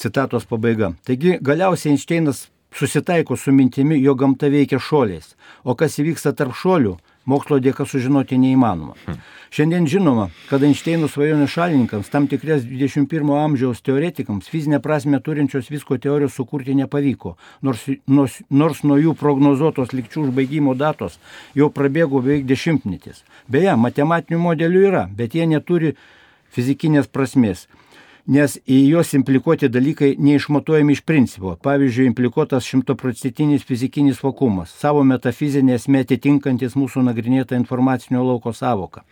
Citatos pabaiga. Taigi galiausiai Einšteinas susitaiko su mintimi, jo gamta veikia šoliais. O kas įvyksta tarp šolių, mokslo dėka sužinoti neįmanoma. Hmm. Šiandien žinoma, kad Einšteino svajonių šalininkams, tam tikras 21 amžiaus teoretikams fizinę prasme turinčios visko teorijos sukurti nepavyko, nors, nors, nors nuo jų prognozuotos likčių užbaigimo datos jau prabėgo beveik dešimtmetis. Beje, matematinių modelių yra, bet jie neturi fizikinės prasmės nes į juos implikuoti dalykai neišmatuojami iš principo. Pavyzdžiui, implikuotas šimtoprocentinis fizikinis vakumas, savo metafizinė esmė atitinkantis mūsų nagrinėtą informacinio lauko savoką.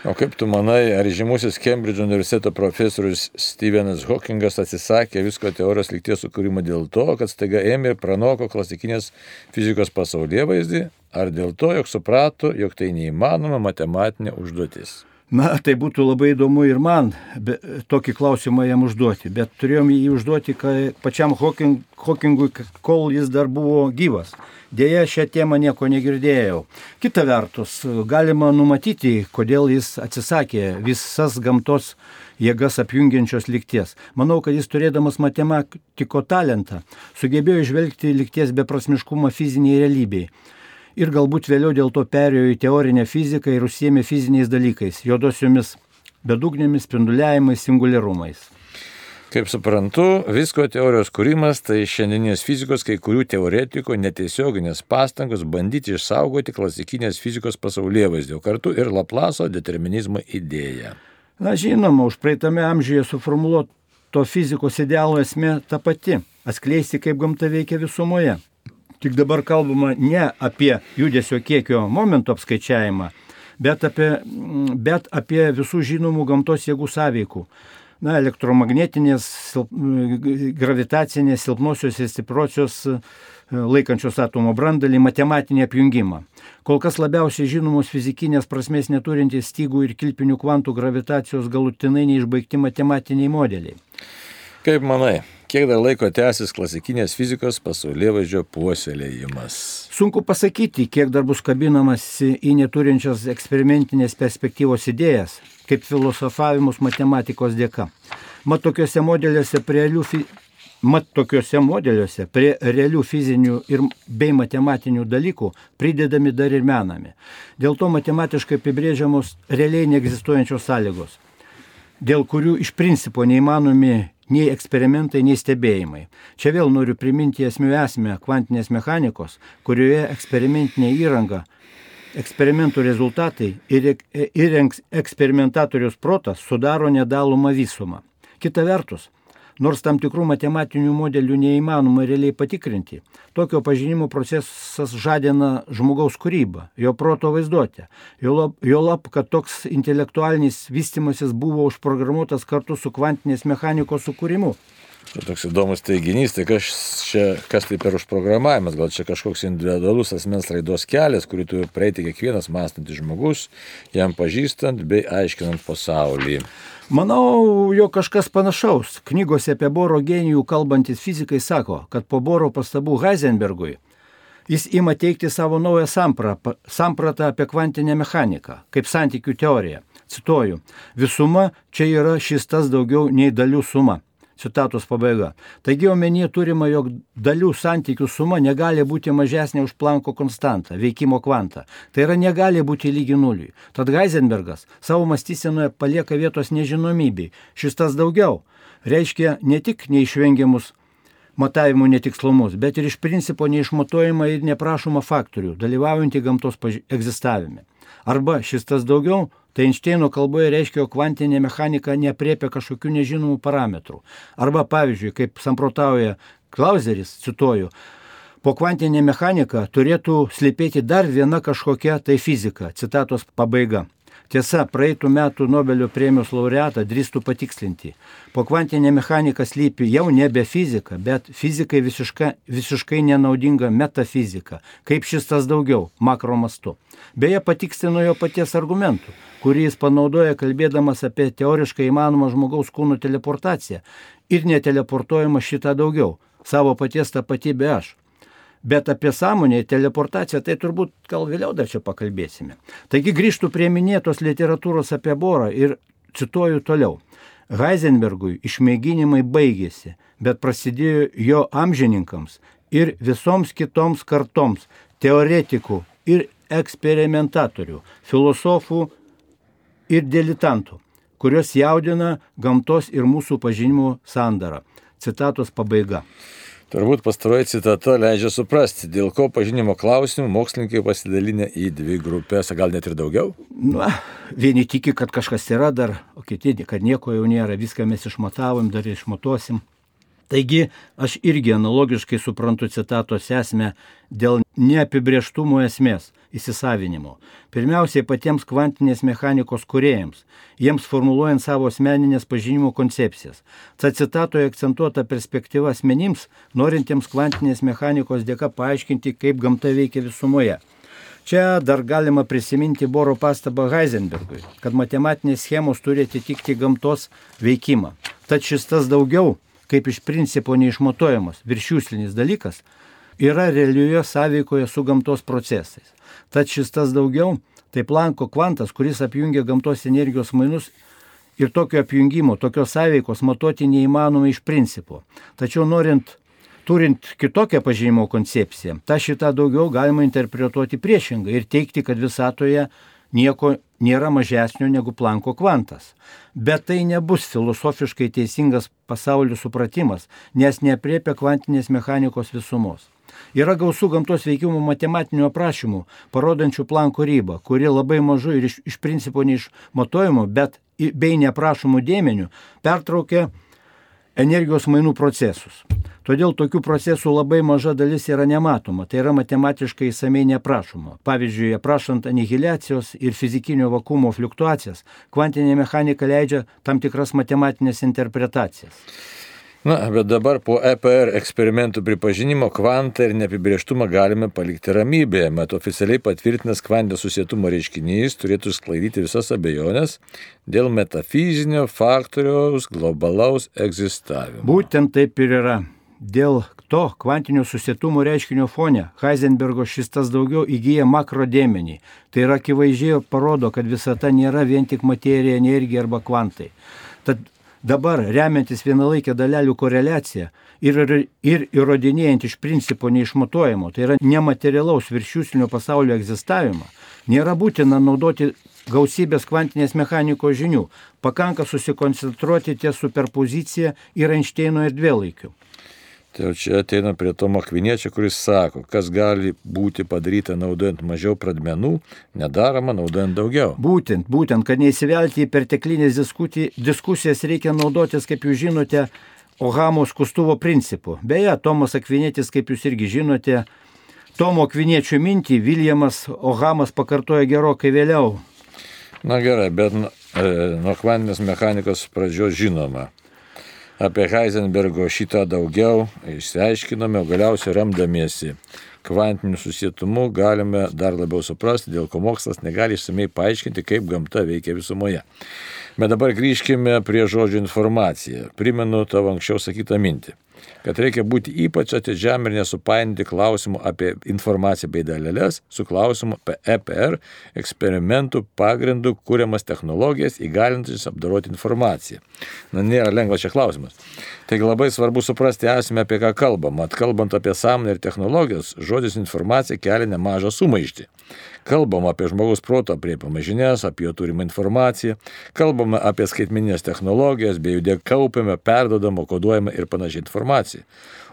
O kaip tu manai, ar žymusis Kembridžo universiteto profesorius Stevenas Hawkingas atsisakė visko teorijos likties sukūrimo dėl to, kad staiga ėmė ir pranoko klasikinės fizikos pasaulyje vaizdį, ar dėl to, jog suprato, jog tai neįmanoma matematinė užduotis? Na, tai būtų labai įdomu ir man be, tokį klausimą jam užduoti, bet turėjom jį užduoti pačiam Hawking, Hawkingui, kol jis dar buvo gyvas. Deja, šią temą nieko negirdėjau. Kita vertus, galima numatyti, kodėl jis atsisakė visas gamtos jėgas apjungiančios likties. Manau, kad jis turėdamas matematiko talentą sugebėjo išvelgti likties beprasmiškumą fiziniai realybei ir galbūt vėliau dėl to perėjo į teorinę fiziką ir užsiemė fiziniais dalykais, juodosiomis bedugnėmis, spinduliavimais, singuliarumais. Kaip suprantu, visko teorijos kūrimas tai šiandieninės fizikos kai kurių teoretikų netiesioginės pastangos bandyti išsaugoti klasikinės fizikos pasaulyje vaizdį, o kartu ir Laplaso determinizmo idėją. Na žinoma, už praeitame amžiuje suformuoluoto fizikos idealo esmė ta pati - atskleisti, kaip gamta veikia visumoje. Tik dabar kalbama ne apie judesio kiekio momento apskaičiavimą, bet apie, bet apie visų žinomų gamtos jėgų sąveikų. Na, elektromagnetinės, gravitacinės, silpnosios ir stipriosios laikančios atomo brandalį matematinį apjungimą. Kol kas labiausiai žinomos fizikinės prasmės neturintys stygų ir kilpinių kvantų gravitacijos galutinai neišbaigti matematiniai modeliai. Kaip manai, kiek dar laiko tęsis klasikinės fizikos pasaulyje vaizdžio puoselėjimas? Sunku pasakyti, kiek dar bus kabinamas į neturinčias eksperimentinės perspektyvos idėjas, kaip filosofavimus matematikos dėka. Mat tokiuose modeliuose prie realių, fi... Mat tokiuose modeliuose prie realių fizinių ir bei matematinių dalykų pridedami dar ir menami. Dėl to matematiškai apibrėžiamos realiai neegzistuojančios sąlygos, dėl kurių iš principo neįmanomi nei eksperimentai, nei stebėjimai. Čia vėl noriu priminti esmių esmę kvantinės mechanikos, kurioje eksperimentinė įranga, eksperimentų rezultatai ir, ir eksperimentatorius protas sudaro nedalomą visumą. Kita vertus, Nors tam tikrų matematinių modelių neįmanoma realiai patikrinti, tokio pažinimo procesas žadina žmogaus kūrybą, jo proto vaizduotę. Jo lab, kad toks intelektualinis vystimasis buvo užprogramuotas kartu su kvantinės mechanikos sukūrimu. Čia toks įdomus teiginys, tai kas, čia, kas tai per užprogramavimas, gal čia kažkoks individualus asmens raidos kelias, kurį turi praeiti kiekvienas mąstantis žmogus, jam pažįstant bei aiškinant pasaulį. Manau, jo kažkas panašaus. Knygose apie Boro genijų kalbantis fizikai sako, kad po Boro pastabų Heisenbergui jis ima teikti savo naują sampratą apie kvantinę mechaniką, kaip santykių teoriją. Cituoju, visuma čia yra šis tas daugiau nei dalių suma. Citatos pabaiga. Taigi omenyje turima, jog dalių santykių suma negali būti mažesnė už Planko konstantą, veikimo kvantą. Tai yra negali būti lygi nuliui. Tad Heisenbergas savo mąstysenoje palieka vietos nežinomybei. Šis tas daugiau reiškia ne tik neišvengiamus matavimų netikslumus, bet ir iš principo neišmatuojama ir neprašoma faktorių, dalyvaujantį gamtos egzistavime. Arba šis tas daugiau Tai Einšteino kalboje reiškia, jog kvantinė mechanika nepriepia kažkokių nežinomų parametrų. Arba pavyzdžiui, kaip samprotauja Klauseris, cituoju, po kvantinė mechanika turėtų slypėti dar viena kažkokia tai fizika. Citatos pabaiga. Tiesa, praeitų metų Nobelio premijos laureatą drįstų patikslinti. Po kvantinė mechanika slypi jau nebe fizika, bet fizikai visiškai, visiškai nenaudinga metafizika. Kaip šis tas daugiau, makro mastu. Beje, patikslino jo paties argumentų, kurį jis panaudoja kalbėdamas apie teoriškai įmanomą žmogaus kūno teleportaciją ir neteleportuojama šitą daugiau, savo paties tapatybę aš. Bet apie sąmonę teleportaciją tai turbūt gal vėliau dar čia pakalbėsime. Taigi grįžtų prie minėtos literatūros apie Borą ir cituoju toliau. Heisenbergui išmėginimai baigėsi, bet prasidėjo jo amžininkams ir visoms kitoms kartoms teoretikų ir eksperimentatorių, filosofų ir dilitantų, kurios jaudina gamtos ir mūsų pažinimo sandarą. Citatos pabaiga. Turbūt pastaroji citata leidžia suprasti, dėl ko pažinimo klausimų mokslininkai pasidalinę į dvi grupės, gal net ir daugiau. Na, vieni tiki, kad kažkas yra dar, o kiti, kad nieko jau nėra, viską mes išmatavom, dar išmatuosim. Taigi aš irgi analogiškai suprantu citatos esmę dėl neapibrieštumo esmės įsisavinimo. Pirmiausiai patiems kvantinės mechanikos kuriejams, jiems formuluojant savo asmeninės pažinimo koncepcijas. Ta citatoje akcentuota perspektyva asmenims, norintiems kvantinės mechanikos dėka paaiškinti, kaip gamta veikia visumoje. Čia dar galima prisiminti Boro pastabą Heisenbergui, kad matematinės schemos turi atitikti gamtos veikimą. Tad šis tas daugiau kaip iš principo neišmatuojamas viršiuslinis dalykas, yra realioje sąveikoje su gamtos procesais. Tad šis tas daugiau, tai Planko kvantas, kuris apjungia gamtos energijos mainus ir tokio apjungimo, tokios sąveikos matuoti neįmanoma iš principo. Tačiau norint, turint kitokią pažinimo koncepciją, tą šitą daugiau galima interpretuoti priešingai ir teikti, kad visatoje nieko nėra mažesnio negu Planko kvantas. Bet tai nebus filosofiškai teisingas pasaulio supratimas, nes neapriepia kvantinės mechanikos visumos. Yra gausų gamtos veikimų matematinių aprašymų, parodančių planko ribą, kuri labai mažu ir iš, iš principo neišmatuojamų, bet bei neprašomų dėmenių pertraukia energijos mainų procesus. Todėl tokių procesų labai maža dalis yra nematoma, tai yra matematiškai įsamei neprašoma. Pavyzdžiui, aprašant anihiliacijos ir fizikinio vakumo fluktuacijas, kvantinė mechanika leidžia tam tikras matematinės interpretacijas. Na, bet dabar po EPR eksperimentų pripažinimo kvantą ir neapibrieštumą galime palikti ramybėje. Mat oficialiai patvirtinęs kvantinio susietumo reiškinys turėtų sklaidyti visas abejonės dėl metafizinio faktoriaus globalaus egzistavimo. Būtent taip ir yra. Dėl to kvantinio susietumo reiškinio fone Heisenbergo šis tas daugiau įgyja makro dėmenį. Tai yra akivaizdžiai parodo, kad visata nėra vien tik materija, energija arba kvantai. Tad Dabar, remiantis vienalaikė dalelių koreliacija ir, ir įrodinėjant iš principo neišmatuojamo, tai yra nematerialaus viršiuslinio pasaulio egzistavimą, nėra būtina naudoti gausybės kvantinės mechanikos žinių, pakanka susikoncentruoti ties superpozicija ir Einšteino erdvėlaikiu. Tai jau čia ateina prie to makviniečio, kuris sako, kas gali būti padaryta naudojant mažiau pradmenų, nedaroma naudojant daugiau. Būtent, būtent, kad neįsivelti į perteklinės diskusijas reikia naudotis, kaip jūs žinote, Ohamo skustuvo principu. Beje, Tomas Akvinėtis, kaip jūs irgi žinote, Tomo Akviniečio mintį Viljamas Ohamas pakartoja gerokai vėliau. Na gerai, bet e, nuo kvantinės mechanikos pradžios žinoma apie Heisenbergo šitą daugiau išsiaiškinome, o galiausiai remdamiesi kvantiniu susietumu galime dar labiau suprasti, dėl ko mokslas negali išsamei paaiškinti, kaip gamta veikia visumoje. Bet dabar grįžkime prie žodžio informacija. Primenu tavo anksčiau sakytą mintį. Kad reikia būti ypač atidžiam ir nesupainti klausimų apie informaciją bei dalelės su klausimu apie EPR eksperimentų pagrindų kūriamas technologijas įgalintis apdaroti informaciją. Na, nėra lengvas čia klausimas. Taigi labai svarbu suprasti esmę, apie ką kalbam. Atkalbant apie sąmonę ir technologijas, žodis informacija kelia nemažą sumaištį. Kalbam apie žmogaus proto apriepiamą žinias, apie jo turimą informaciją, kalbame apie skaitminės technologijas, bei jų dėka kaupiame, perdodamą, koduojamą ir panašiai informaciją.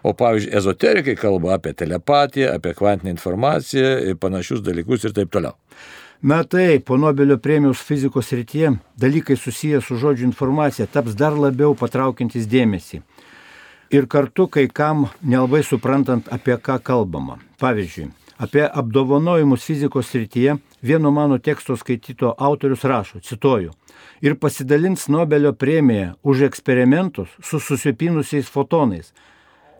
O pavyzdžiui, ezoterikai kalba apie telepatiją, apie kvantinę informaciją panašius dalykus ir taip toliau. Na taip, po Nobelio premijos fizikos rytyje dalykai susiję su žodžių informacija taps dar labiau patraukiantis dėmesį. Ir kartu kai kam nelabai suprantant, apie ką kalbama. Pavyzdžiui, apie apdovanojimus fizikos srityje vieno mano teksto skaityto autorius rašo, cituoju, ir pasidalins Nobelio premiją už eksperimentus su susipinusiais fotonais,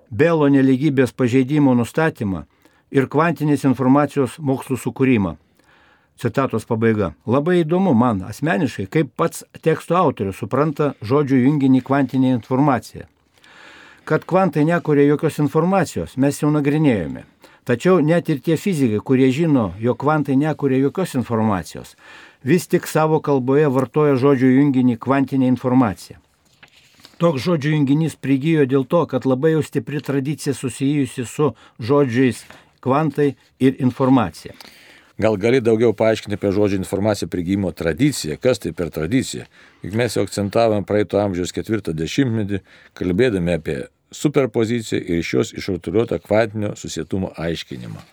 Belo neligybės pažeidimo nustatymą ir kvantinės informacijos mokslų sukūrimą. Citatos pabaiga. Labai įdomu man asmeniškai, kaip pats teksto autorius supranta žodžių junginį kvantinė informacija. Kad kvantai nekuria jokios informacijos, mes jau nagrinėjome. Tačiau net ir tie fizikai, kurie žino, jog kvantai nekuria jokios informacijos, vis tik savo kalboje vartoja žodžių junginį kvantinė informacija. Toks žodžių junginys prigijo dėl to, kad labai jau stipri tradicija susijusi su žodžiais kvantai ir informacija. Gal gali daugiau paaiškinti apie žodžio informaciją prigymimo tradiciją, kas tai per tradiciją. Juk mes jau akcentavome praeito amžiaus ketvirtą dešimtmetį, kalbėdami apie superpoziciją ir iš jos išrutuliuotą kvantinio susietumo aiškinimą.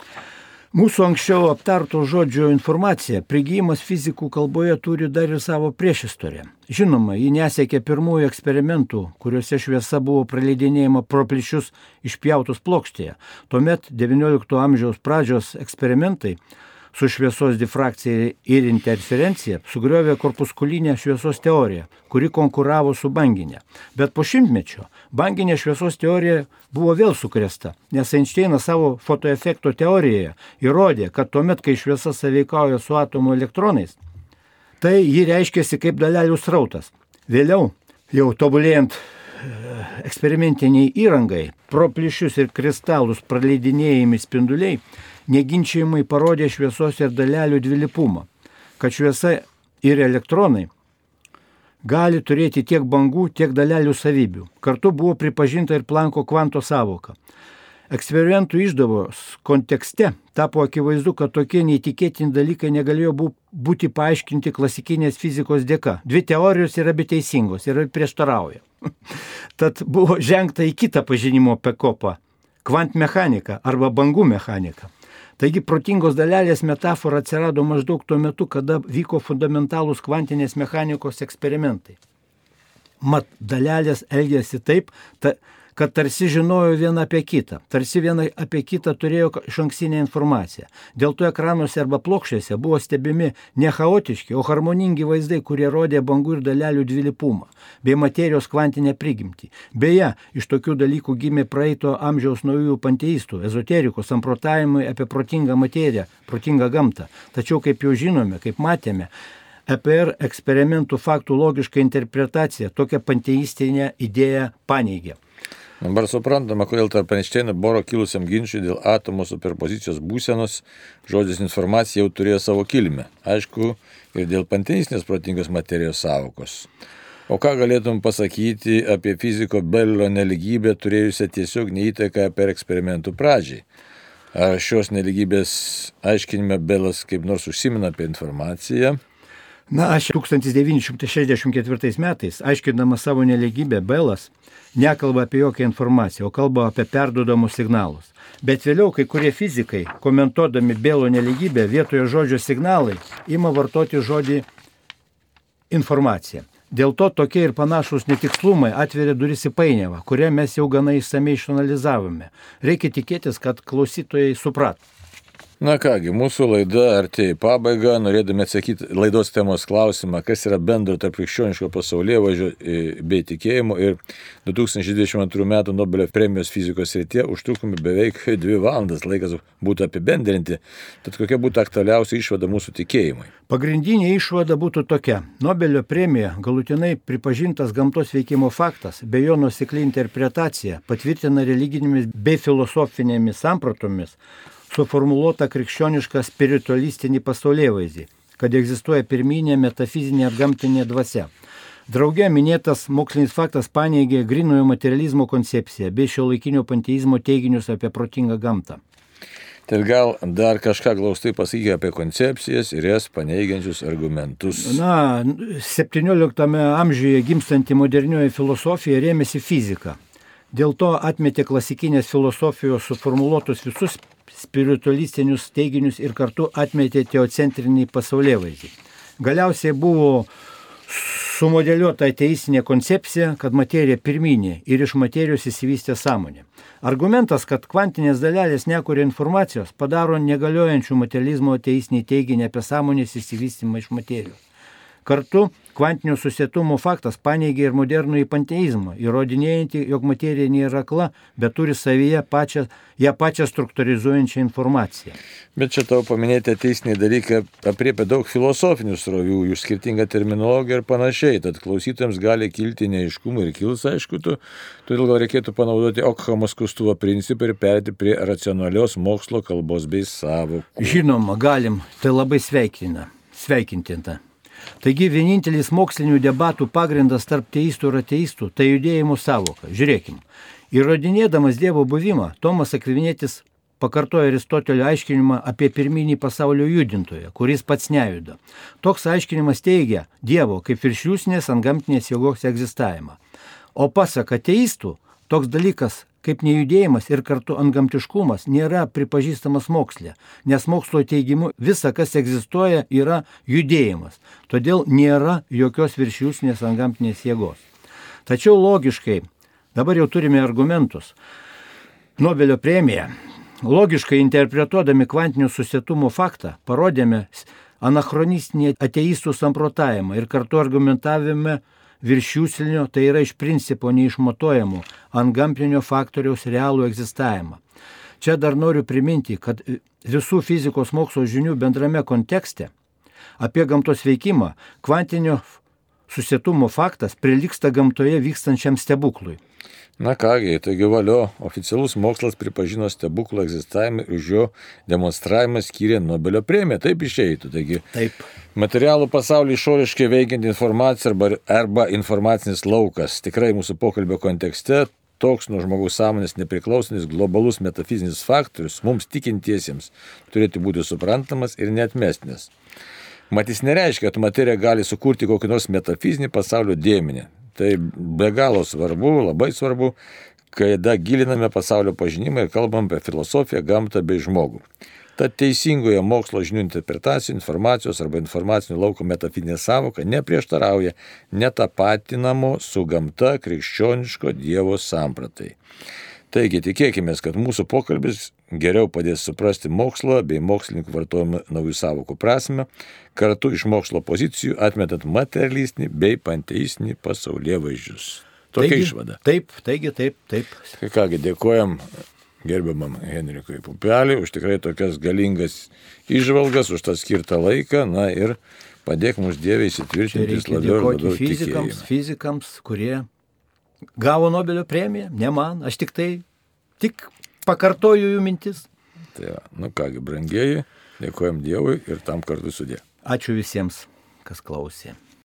Mūsų anksčiau aptarto žodžio informacija, prigijimas fizikų kalboje turi dar ir savo priešistorę. Žinoma, ji nesiekė pirmųjų eksperimentų, kuriuose šviesa buvo praleidinėjama pro plyšius išpjautus plokštėje. Tuomet XIX amžiaus pradžios eksperimentai su šviesos difrakcija ir interferencija sugriovė korpuskulinę šviesos teoriją, kuri konkuravo su banginė. Bet po šimtmečio banginė šviesos teorija buvo vėl sukresta, nes Einšteinas savo fotoefekto teorijoje įrodė, kad tuomet, kai šviesa sąveikauja su atomo elektronais, tai ji reiškiasi kaip dalelių srautas. Vėliau, jau tobulėjant e, eksperimentiniai įrangai, pro plyšius ir kristalus praleidinėjami spinduliai neginčiamai parodė šviesos ir dalelių dvilypumą, kad šviesa ir elektronai gali turėti tiek bangų, tiek dalelių savybių. Kartu buvo pripažinta ir Planko kvanto savoka. Eksperimentų išdavos kontekste tapo akivaizdu, kad tokie neįtikėtini dalykai negalėjo būti paaiškinti klasikinės fizikos dėka. Dvi teorijos yra be teisingos ir prieštarauja. Tad buvo žengta į kitą pažinimo pekopą - kvantmechanika arba bangų mechanika. Taigi protingos dalelės metafora atsirado maždaug tuo metu, kada vyko fundamentalūs kvantinės mechanikos eksperimentai. Mat, dalelės elgėsi taip, ta, kad tarsi žinojo vieną apie kitą, tarsi vieną apie kitą turėjo iš ankstinę informaciją. Dėl to ekranuose arba plokščiuose buvo stebimi ne chaotiški, o harmoningi vaizdai, kurie rodė bangų ir dalelių dvilypumą bei materijos kvantinę prigimtį. Beje, iš tokių dalykų gimė praeito amžiaus naujųjų panteistų, ezoterikos, samprotavimai apie protingą materiją, protingą gamtą. Tačiau, kaip jau žinome, kaip matėme, EPR eksperimentų faktų logiška interpretacija tokią panteistinę idėją paneigė. Dabar suprantama, kodėl tarp Einšteino Boro kilusiam ginčiui dėl atomo superpozicijos būsenos žodis informacija jau turėjo savo kilmę. Aišku, ir dėl panteistinės protingos materijos savokos. O ką galėtum pasakyti apie fiziko Belio neligybę turėjusią tiesiog neįtaką per eksperimentų pradžiai? Ar šios neligybės aiškinime Belas kaip nors užsimina apie informaciją? Na, aš 1964 metais, aiškinamas savo neligybę, Belas nekalba apie jokią informaciją, o kalba apie perdodamus signalus. Bet vėliau kai kurie fizikai, komentuodami Belo neligybę, vietoje žodžio signalai, ima vartoti žodį informacija. Dėl to tokie ir panašus netikslumai atveria duris į painiavą, kurią mes jau gana išsamei išanalizavome. Reikia tikėtis, kad klausytojai suprat. Na kągi, mūsų laida artėja į pabaigą, norėdami atsakyti laidos temos klausimą, kas yra bendro tarp krikščioniško pasaulyje važiuo bei tikėjimo ir 2022 m. Nobelio premijos fizikos srityje užtrukome beveik dvi valandas, laikas būtų apibendrinti, tad kokia būtų aktualiausia išvada mūsų tikėjimui. Pagrindinė išvada būtų tokia. Nobelio premija galutinai pripažintas gamtos veikimo faktas, bei jo nusikli interpretacija patvirtina religinėmis bei filosofinėmis sampratomis suformuoluotą krikščionišką spiritualistinį pasaulėvaizdį, kad egzistuoja pirminė metafizinė ir gamtinė dvasia. Drauge minėtas mokslinis faktas paneigė grinojo materializmo koncepciją bei šio laikinio panteizmo teiginius apie protingą gamtą. Tai gal dar kažką glaustai pasakyti apie koncepcijas ir jas paneigiančius argumentus. Na, 17 amžiuje gimstanti modernioji filosofija rėmėsi fizika. Dėl to atmetė klasikinės filosofijos suformuoluotus visus spiritualistinius teiginius ir kartu atmetė teocentrinį pasaulio vaizdį. Galiausiai buvo sumodeliuota ateistinė koncepcija, kad materija pirminė ir iš materijos įsivystė sąmonė. Argumentas, kad kvantinės dalelės nekuria informacijos, padaro negaliojančių materializmo ateistinį teiginį apie sąmonės įsivystymą iš materijos. Kartu kvantinio susietumo faktas paneigia ir modernų panteizmą, įrodinėjantį, jog materija nėra akla, bet turi savyje pačią, ją pačią struktūrizuojančią informaciją. Bet čia tau paminėti ateisiniai dalykai apriepia daug filosofinių srovių, jų skirtingą terminologiją ir panašiai, tad klausytams gali kilti neiškumų ir kils, aišku, tu, todėl gal reikėtų panaudoti Okhamo skustuvo principą ir perėti prie racionalios mokslo kalbos bei savokų. Žinoma, galim, tai labai sveikina, sveikintina. Taigi vienintelis mokslinių debatų pagrindas tarp teistų ir ateistų - tai judėjimų savoka. Žiūrėkim. Įrodinėdamas Dievo buvimą, Tomas Akvinietis pakartoja Aristotelio aiškinimą apie pirminį pasaulio judintoją, kuris pats nejuda. Toks aiškinimas teigia Dievo kaip viršliusnės ant gamtinės jėgos egzistavimą. O pasak ateistų, toks dalykas kaip nejudėjimas ir kartu antgamtiškumas nėra pripažįstamas mokslė, nes mokslo teigimu visa, kas egzistuoja, yra judėjimas. Todėl nėra jokios viršiusnės antgamtinės jėgos. Tačiau logiškai, dabar jau turime argumentus. Nobelio premija. Logiškai interpretuodami kvantinių susietumo faktą, parodėme anachronistinį ateistų samprotavimą ir kartu argumentavime viršiūslinio, tai yra iš principo neišmatuojamų, ant gamtinio faktoriaus realų egzistavimą. Čia dar noriu priminti, kad visų fizikos mokslo žinių bendrame kontekste apie gamtos veikimą kvantinio susietumo faktas priliksta gamtoje vykstančiam stebuklui. Na kągi, taigi valio, oficialus mokslas pripažino stebuklų egzistavimą ir už jo demonstravimą skyrė Nobelio premiją. Taip išeitų. Taigi, Taip. materialų pasaulį išoriškai veikianti informacija arba, arba informacinis laukas. Tikrai mūsų pokalbio kontekste toks nuo žmogaus sąmonės nepriklausantis globalus metafizinis faktorius mums tikintiesiems turėtų būti suprantamas ir netmestinis. Matys nereiškia, kad materija gali sukurti kokį nors metafizinį pasaulio dėmenį. Tai be galo svarbu, labai svarbu, kada giliname pasaulio pažinimą ir kalbam apie filosofiją, gamtą bei žmogų. Tad teisingoje mokslo žinių interpretacijų, informacijos arba informacinių lauko metafizinė savoka neprieštarauja netapatinamo su gamta krikščioniško Dievo sampratai. Taigi tikėkime, kad mūsų pokalbis geriau padės suprasti mokslo bei mokslininkų vartojimą naujų savokų prasme, kartu iš mokslo pozicijų atmetant materialistinį bei panteistinį pasaulyje vaizdžius. Tokia taigi, išvada. Taip, taigi, taip, taip. Tai kągi, dėkojam gerbiamam Henrikui Pupeliui už tikrai tokias galingas išvalgas, už tą skirtą laiką, na ir padėk mums Dievai įsitvirtinti labiau ir labiau fizikams, tikėjimą. fizikams, kurie gavo Nobelio premiją, ne man, aš tik tai, tik pakartoju jų mintis. Tai nu kągi, brangieji, dėkojam Dievui ir tam kartu sudė. Ačiū visiems, kas klausė.